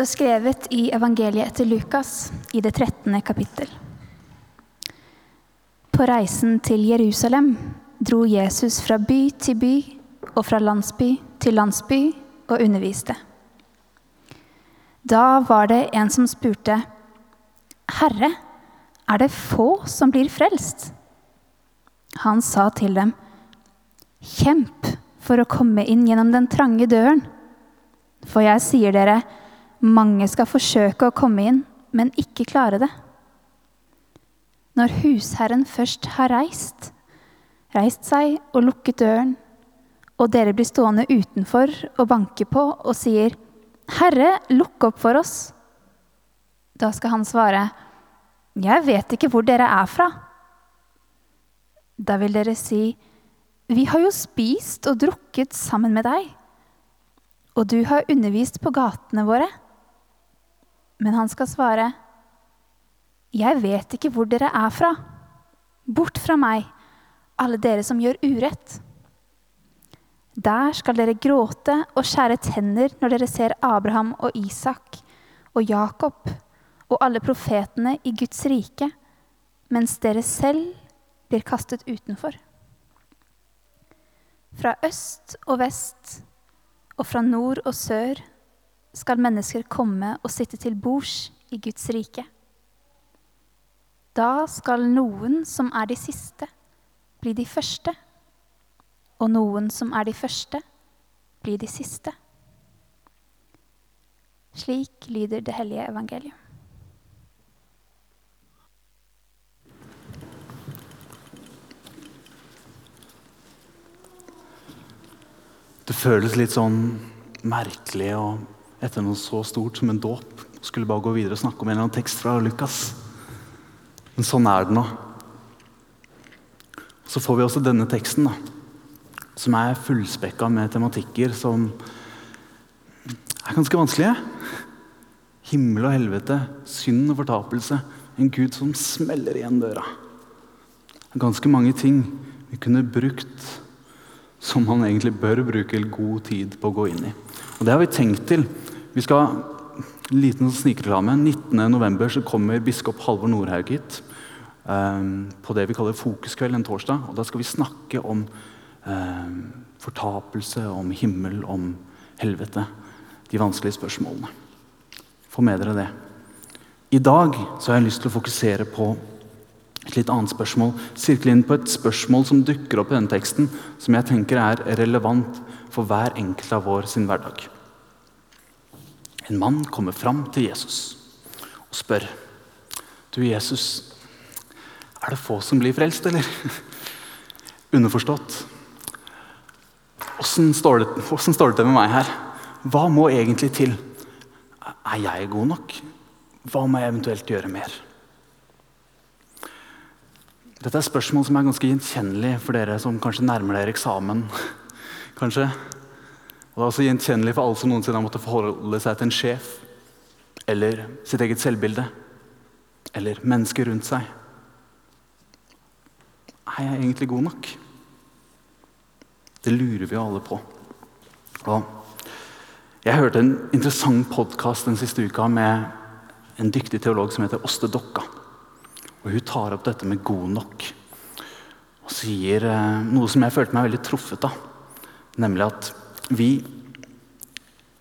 Står skrevet i evangeliet etter Lukas i det 13. kapittel. På reisen til Jerusalem dro Jesus fra by til by og fra landsby til landsby og underviste. Da var det en som spurte, 'Herre, er det få som blir frelst?' Han sa til dem, 'Kjemp for å komme inn gjennom den trange døren.' For jeg sier dere, mange skal forsøke å komme inn, men ikke klare det. Når husherren først har reist, reist seg og lukket døren, og dere blir stående utenfor og banke på og sier, 'Herre, lukk opp for oss.' Da skal han svare, 'Jeg vet ikke hvor dere er fra.' Da vil dere si, 'Vi har jo spist og drukket sammen med deg.' og du har undervist på gatene våre. Men han skal svare, Jeg vet ikke hvor dere er fra. Bort fra meg, alle dere som gjør urett. Der skal dere gråte og skjære tenner når dere ser Abraham og Isak og Jakob og alle profetene i Guds rike, mens dere selv blir kastet utenfor. Fra øst og vest og fra nord og sør skal mennesker komme og sitte til bords i Guds rike. Da skal noen som er de siste, bli de første, og noen som er de første, bli de siste. Slik lyder det hellige evangeliet. Det føles litt sånn merkelig og etter noe så stort som en dåp skulle bare gå videre og snakke om en eller annen tekst fra Lukas. Men sånn er det nå. Så får vi også denne teksten, da, som er fullspekka med tematikker som er ganske vanskelige. Himmel og helvete, synd og fortapelse, en Gud som smeller igjen døra. Ganske mange ting vi kunne brukt som man egentlig bør bruke god tid på å gå inn i. Og Det har vi tenkt til. Vi skal en liten snikreklame. 19.11. kommer biskop Halvor Nordhaug hit um, på det vi kaller Fokuskveld en torsdag. og Da skal vi snakke om um, fortapelse, om himmel, om helvete. De vanskelige spørsmålene. Få med dere det. I dag så har jeg lyst til å fokusere på et litt annet spørsmål. Sirkle inn på et spørsmål som dukker opp i denne teksten, som jeg tenker er relevant for hver enkelt av vår sin hverdag. En mann kommer fram til Jesus og spør Du, Jesus, er det få som blir frelst, eller? Underforstått. Åssen står, står, det til med meg her? Hva må egentlig til? Er jeg god nok? Hva må jeg eventuelt gjøre mer? Dette er spørsmål som er ganske gjenkjennelige for dere som kanskje nærmer dere eksamen. kanskje. Og det er også gjenkjennelig for alle som noensinne har måttet forholde seg til en sjef. Eller sitt eget selvbilde. Eller mennesker rundt seg. Er jeg egentlig god nok? Det lurer vi alle på. Og jeg hørte en interessant podkast den siste uka med en dyktig teolog som heter Åste Dokka. Og Hun tar opp dette med 'god nok' og sier eh, noe som jeg følte meg veldig truffet av. Nemlig at vi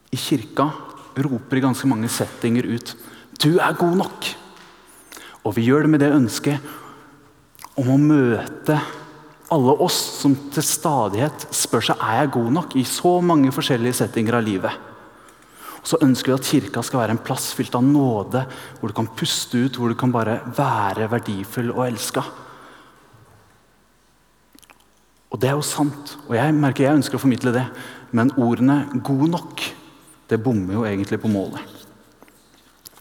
i kirka roper i ganske mange settinger ut 'Du er god nok'. Og vi gjør det med det ønsket om å møte alle oss som til stadighet spør seg er jeg god nok i så mange forskjellige settinger av livet. Så ønsker vi at kirka skal være en plass fylt av nåde, hvor du kan puste ut, hvor du kan bare være verdifull og elska. Og det er jo sant, og jeg merker jeg ønsker å formidle det. Men ordene 'god nok' det bommer jo egentlig på målet.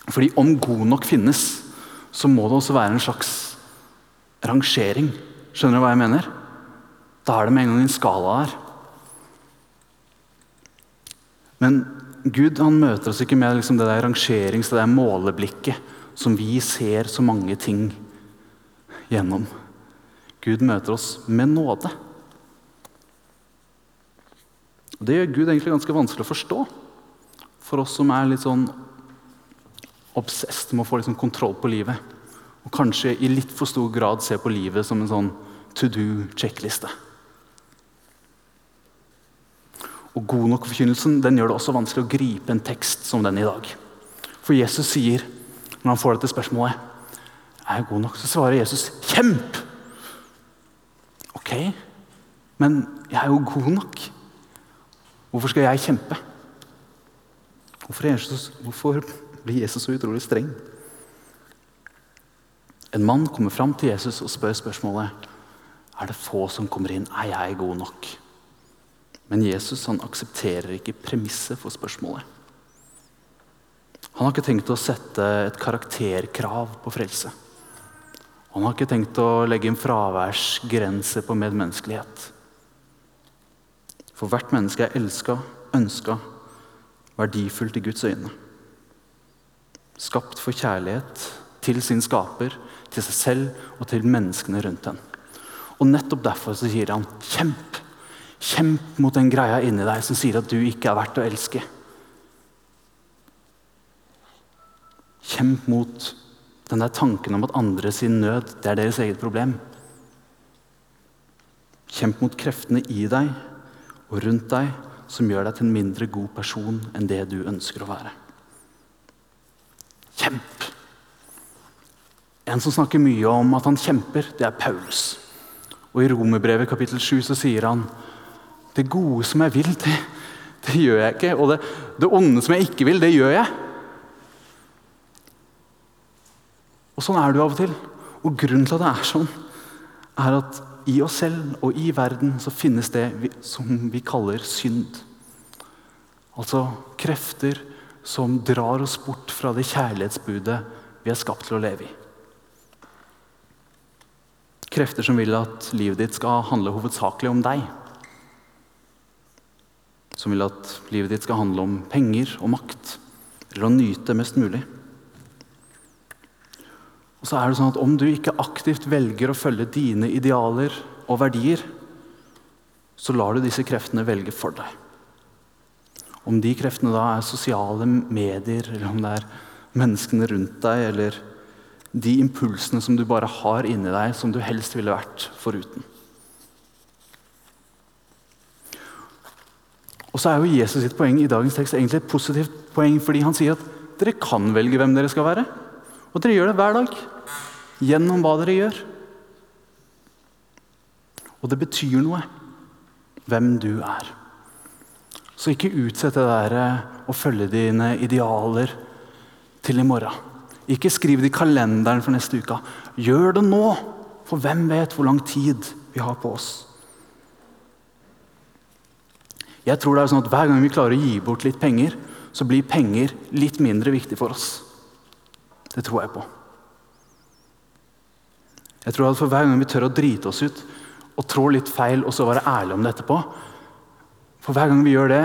Fordi om god nok finnes, så må det også være en slags rangering. Skjønner du hva jeg mener? Da er det med en gang en skala her. Men Gud han møter oss ikke med liksom det der rangerings- det der måleblikket som vi ser så mange ting gjennom. Gud møter oss med nåde. Og Det gjør Gud egentlig ganske vanskelig å forstå for oss som er litt sånn obsessed med å få liksom kontroll på livet. Og kanskje i litt for stor grad se på livet som en sånn to do-sjekkliste. Og God nok-forkynnelsen den gjør det også vanskelig å gripe en tekst som den i dag. For Jesus sier, når han får dette spørsmålet er jeg god nok, så svarer Jesus 'kjemp'. Ok, men jeg er jo god nok. Hvorfor skal jeg kjempe? Hvorfor, Jesus, hvorfor blir Jesus så utrolig streng? En mann kommer fram til Jesus og spør spørsmålet er det få som kommer inn. Er jeg god nok? Men Jesus han aksepterer ikke premisset for spørsmålet. Han har ikke tenkt å sette et karakterkrav på frelse. Han har ikke tenkt å legge en fraværsgrense på medmenneskelighet. For hvert menneske er elska, ønska, verdifullt i Guds øyne. Skapt for kjærlighet til sin skaper, til seg selv og til menneskene rundt den. Og Nettopp derfor så sier han kjemp. Kjemp mot den greia inni deg som sier at du ikke er verdt å elske. Kjemp mot den der tanken om at andre sin nød det er deres eget problem. Kjemp mot kreftene i deg og rundt deg som gjør deg til en mindre god person enn det du ønsker å være. Kjemp! En som snakker mye om at han kjemper, det er Paulus. Og I Romerbrevet kapittel 7 så sier han det gode som jeg vil, det, det gjør jeg ikke. Og det, det onde som jeg ikke vil, det gjør jeg. Og Sånn er du av og til. Og grunnen til at det er sånn, er at i oss selv og i verden så finnes det som vi kaller synd. Altså krefter som drar oss bort fra det kjærlighetsbudet vi er skapt til å leve i. Krefter som vil at livet ditt skal handle hovedsakelig om deg. Som vil at livet ditt skal handle om penger og makt, eller å nyte mest mulig. Og så er det sånn at Om du ikke aktivt velger å følge dine idealer og verdier, så lar du disse kreftene velge for deg. Om de kreftene da er sosiale medier, eller om det er menneskene rundt deg, eller de impulsene som du bare har inni deg, som du helst ville vært foruten. Og så er jo Jesus sitt poeng i dagens tekst egentlig et positivt poeng, fordi han sier at dere kan velge hvem dere skal være. Og dere gjør det hver dag. Gjennom hva dere gjør. Og det betyr noe hvem du er. Så ikke utsett det der eh, å følge dine idealer til i morgen. Ikke skriv det i kalenderen for neste uke. Gjør det nå, for hvem vet hvor lang tid vi har på oss. Jeg tror det er sånn at Hver gang vi klarer å gi bort litt penger, så blir penger litt mindre viktig for oss. Det tror jeg på. Jeg tror at for Hver gang vi tør å drite oss ut og trå litt feil og så være ærlige om det etterpå For hver gang vi gjør det,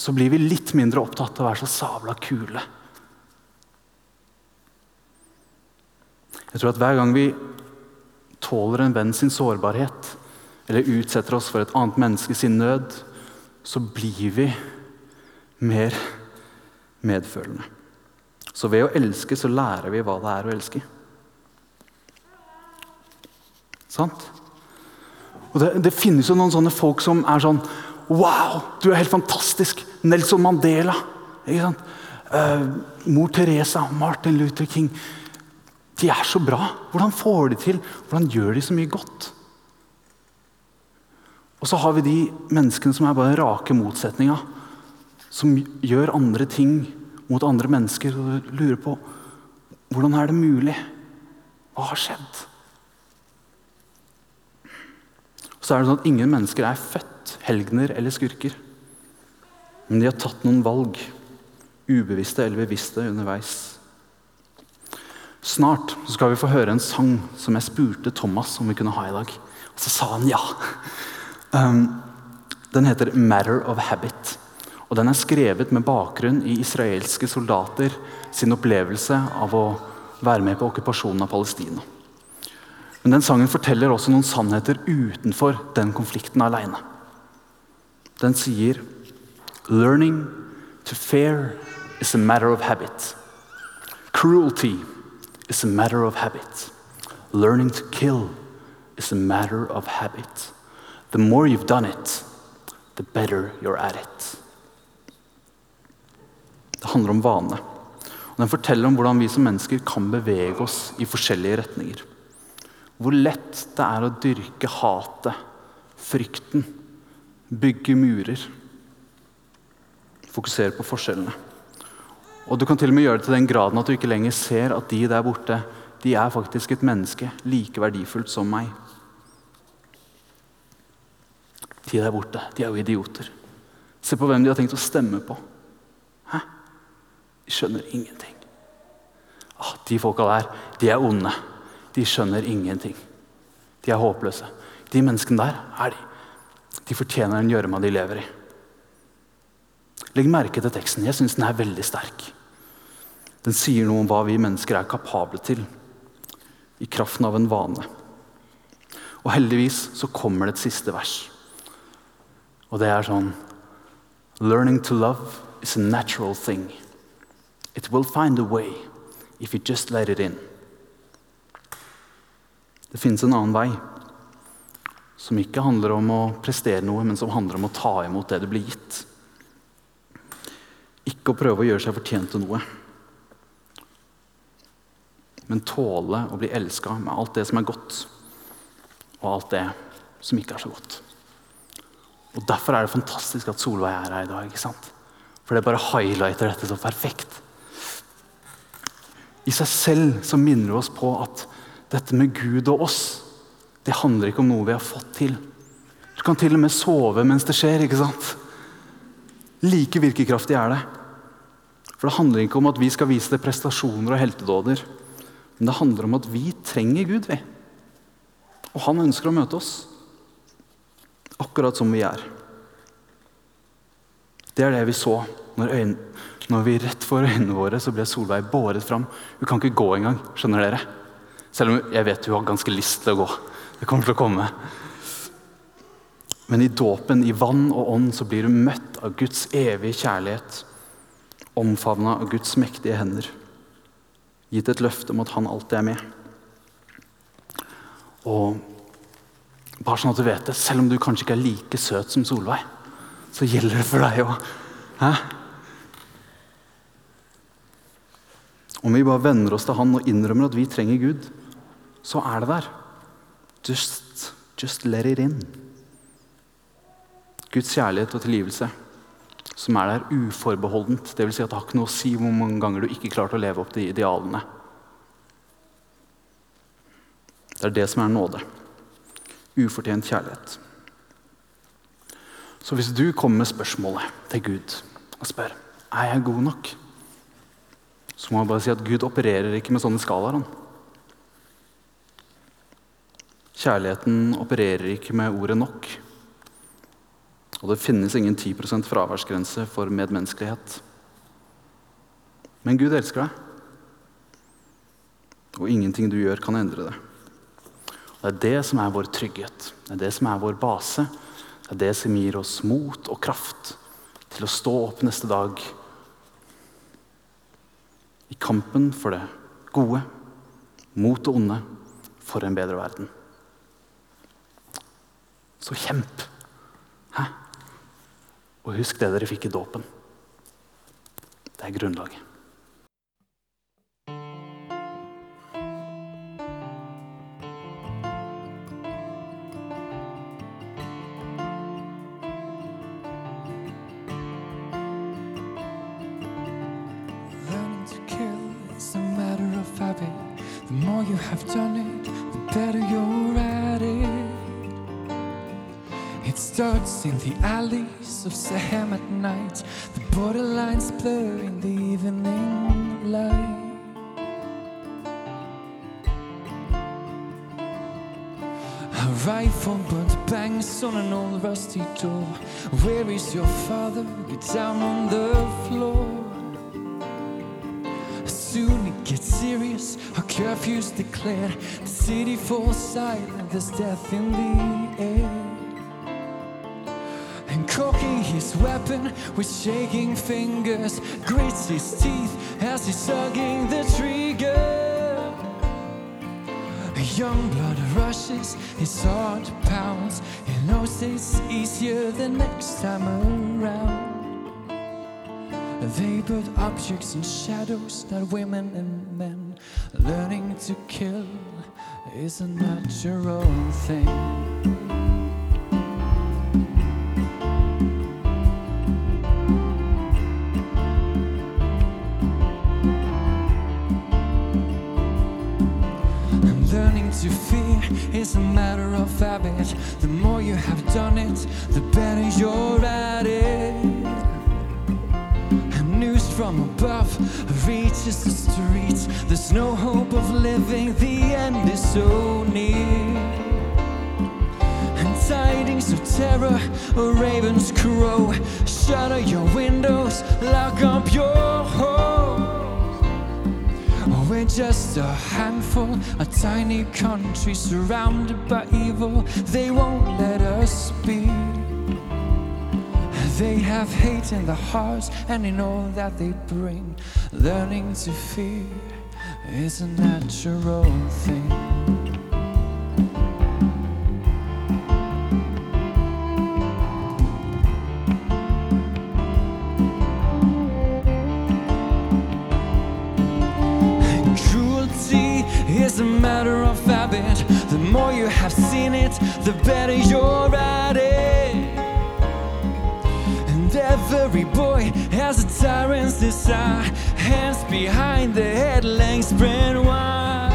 så blir vi litt mindre opptatt av å være så sabla kule. Jeg tror at hver gang vi tåler en venn sin sårbarhet, eller utsetter oss for et annet menneske sin nød, så blir vi mer medfølende. Så ved å elske så lærer vi hva det er å elske. Sant? Og det, det, finnes jo noen sånne folk som er sånn Wow, du er helt fantastisk! Nelson Mandela. ikke sant? Uh, Mor Teresa, Martin Luther King. De er så bra. Hvordan får de til? Hvordan gjør de så mye godt? Og så har vi de menneskene som er bare rake motsetninga. Som gjør andre ting mot andre mennesker. Og lurer på hvordan er det mulig? Hva har skjedd? Så er det sånn at Ingen mennesker er født helgener eller skurker. Men de har tatt noen valg, ubevisste eller bevisste, underveis. Snart skal vi få høre en sang som jeg spurte Thomas om vi kunne ha i dag. Og så sa han ja. Um, den heter 'Matter of Habit'. Og Den er skrevet med bakgrunn i israelske soldater sin opplevelse av å være med på okkupasjonen av Palestina. Men den sangen forteller også noen sannheter utenfor den konflikten aleine. Den sier «Learning to fear is a matter of habit». Cruelty is a matter of habit. Learning to kill is a matter of habit. The more you've done it, the better you're at it. Det handler om vane. Og Den forteller om hvordan vi som mennesker kan bevege oss i forskjellige retninger. Hvor lett det er å dyrke hatet, frykten, bygge murer. Fokusere på forskjellene. Og Du kan til og med gjøre det til den graden at du ikke lenger ser at de der borte de er faktisk et menneske like verdifullt som meg. De der borte, de er jo idioter. Se på hvem de har tenkt å stemme på. De skjønner ingenting. Ah, de folka der, de er onde. De skjønner ingenting. De er håpløse. De menneskene der er de. De fortjener den gjørma de lever i. Legg merke til teksten. Jeg syns den er veldig sterk. Den sier noe om hva vi mennesker er kapable til i kraften av en vane. Og heldigvis så kommer det et siste vers. Og det er sånn Learning to love is a natural thing. It will find a way if you just let it in. Det fins en annen vei, som ikke handler om å prestere noe, men som handler om å ta imot det du blir gitt. Ikke å prøve å gjøre seg fortjent til noe, men tåle å bli elska med alt det som er godt, og alt det som ikke er så godt. Og Derfor er det fantastisk at Solveig er her i dag. ikke sant? For det bare highlighter dette så perfekt. I seg selv så minner det oss på at dette med Gud og oss, det handler ikke om noe vi har fått til. Du kan til og med sove mens det skjer. ikke sant? Like virkekraftig er det. For det handler ikke om at vi skal vise det prestasjoner og heltedåder. Men det handler om at vi trenger Gud, vi. Og han ønsker å møte oss akkurat som vi er. Det er det vi så når, øyn, når vi rett for øynene våre så ble Solveig båret fram. Hun kan ikke gå engang, skjønner dere? Selv om jeg vet hun har ganske lyst til å gå. Det kommer til å komme. Men i dåpen, i vann og ånd, så blir hun møtt av Guds evige kjærlighet. Omfavna av Guds mektige hender. Gitt et løfte om at han alltid er med. Og bare sånn at du vet det, selv om du kanskje ikke er like søt som Solveig, så gjelder det for deg òg. Om vi bare venner oss til Han og innrømmer at vi trenger Gud, så er det der. Just, just let it in. Guds kjærlighet og tilgivelse som er der uforbeholdent. Det vil si at det har ikke noe å si hvor mange ganger du ikke klarte å leve opp til idealene. Det er det som er nåde. Ufortjent kjærlighet. Så hvis du kommer med spørsmålet til Gud og spør er jeg god nok, så må jeg bare si at Gud opererer ikke med sånne skalaer. Kjærligheten opererer ikke med ordet 'nok'. Og det finnes ingen 10% fraværsgrense for medmenneskelighet. Men Gud elsker deg. Og ingenting du gjør, kan endre det. Og det er det som er vår trygghet. Det er det som er vår base. Det er det som gir oss mot og kraft til å stå opp neste dag i kampen for det gode, mot det onde, for en bedre verden. Så kjemp! Hæ? Og husk det dere fikk i dåpen. Det er grunnlaget. Better you're at it. It starts in the alleys of Saham at night. The borderlines blur in the evening light. A rifle burnt bangs on an old rusty door. Where is your father? Get down on the floor. Gets serious. A curfew's declared. The city falls silent. There's death in the air. And cocking his weapon with shaking fingers, grits his teeth as he's tugging the trigger. A Young blood rushes, his heart pounds. He knows it's easier the next time around. They put objects in shadows, not women and men. Learning to kill is a natural thing. And learning to fear is a matter of habit. The more you have done it, the better you're at it. From above reaches the streets. There's no hope of living, the end is so near. And tidings of terror, a raven's crow. Shutter your windows, lock up your home. We're just a handful, a tiny country surrounded by evil. They won't let us be. They have hate in their hearts, and in all that they bring. Learning to fear is a natural thing. Cruelty is a matter of habit. The more you have seen it, the better you're at it. Boy has a tyrant's desire. Hands behind the head, legs spread wide.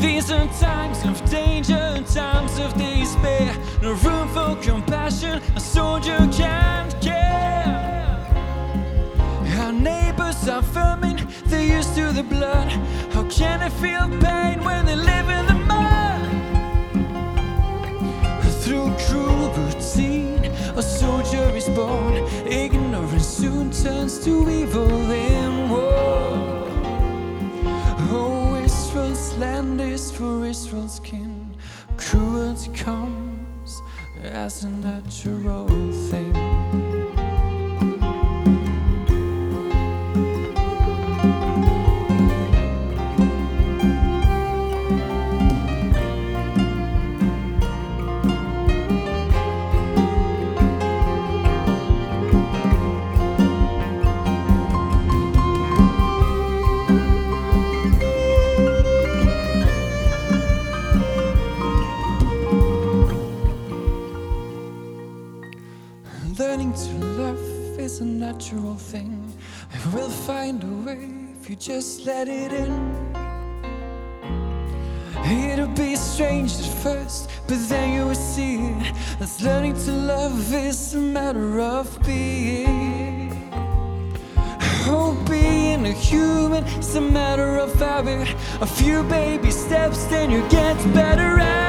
These are times of danger, times of despair. No room for compassion, a soldier can't care. Our neighbors are vermin, they're used to the blood. How can they feel pain when they live in the born. Ignorance soon turns to evil in war. Oh, Israel's land is for Israel's kin. Cruelty comes as a natural thing. It will find a way if you just let it in. It'll be strange at first, but then you will see. As learning to love is a matter of being. Oh, being a human is a matter of habit. A few baby steps, then you get better at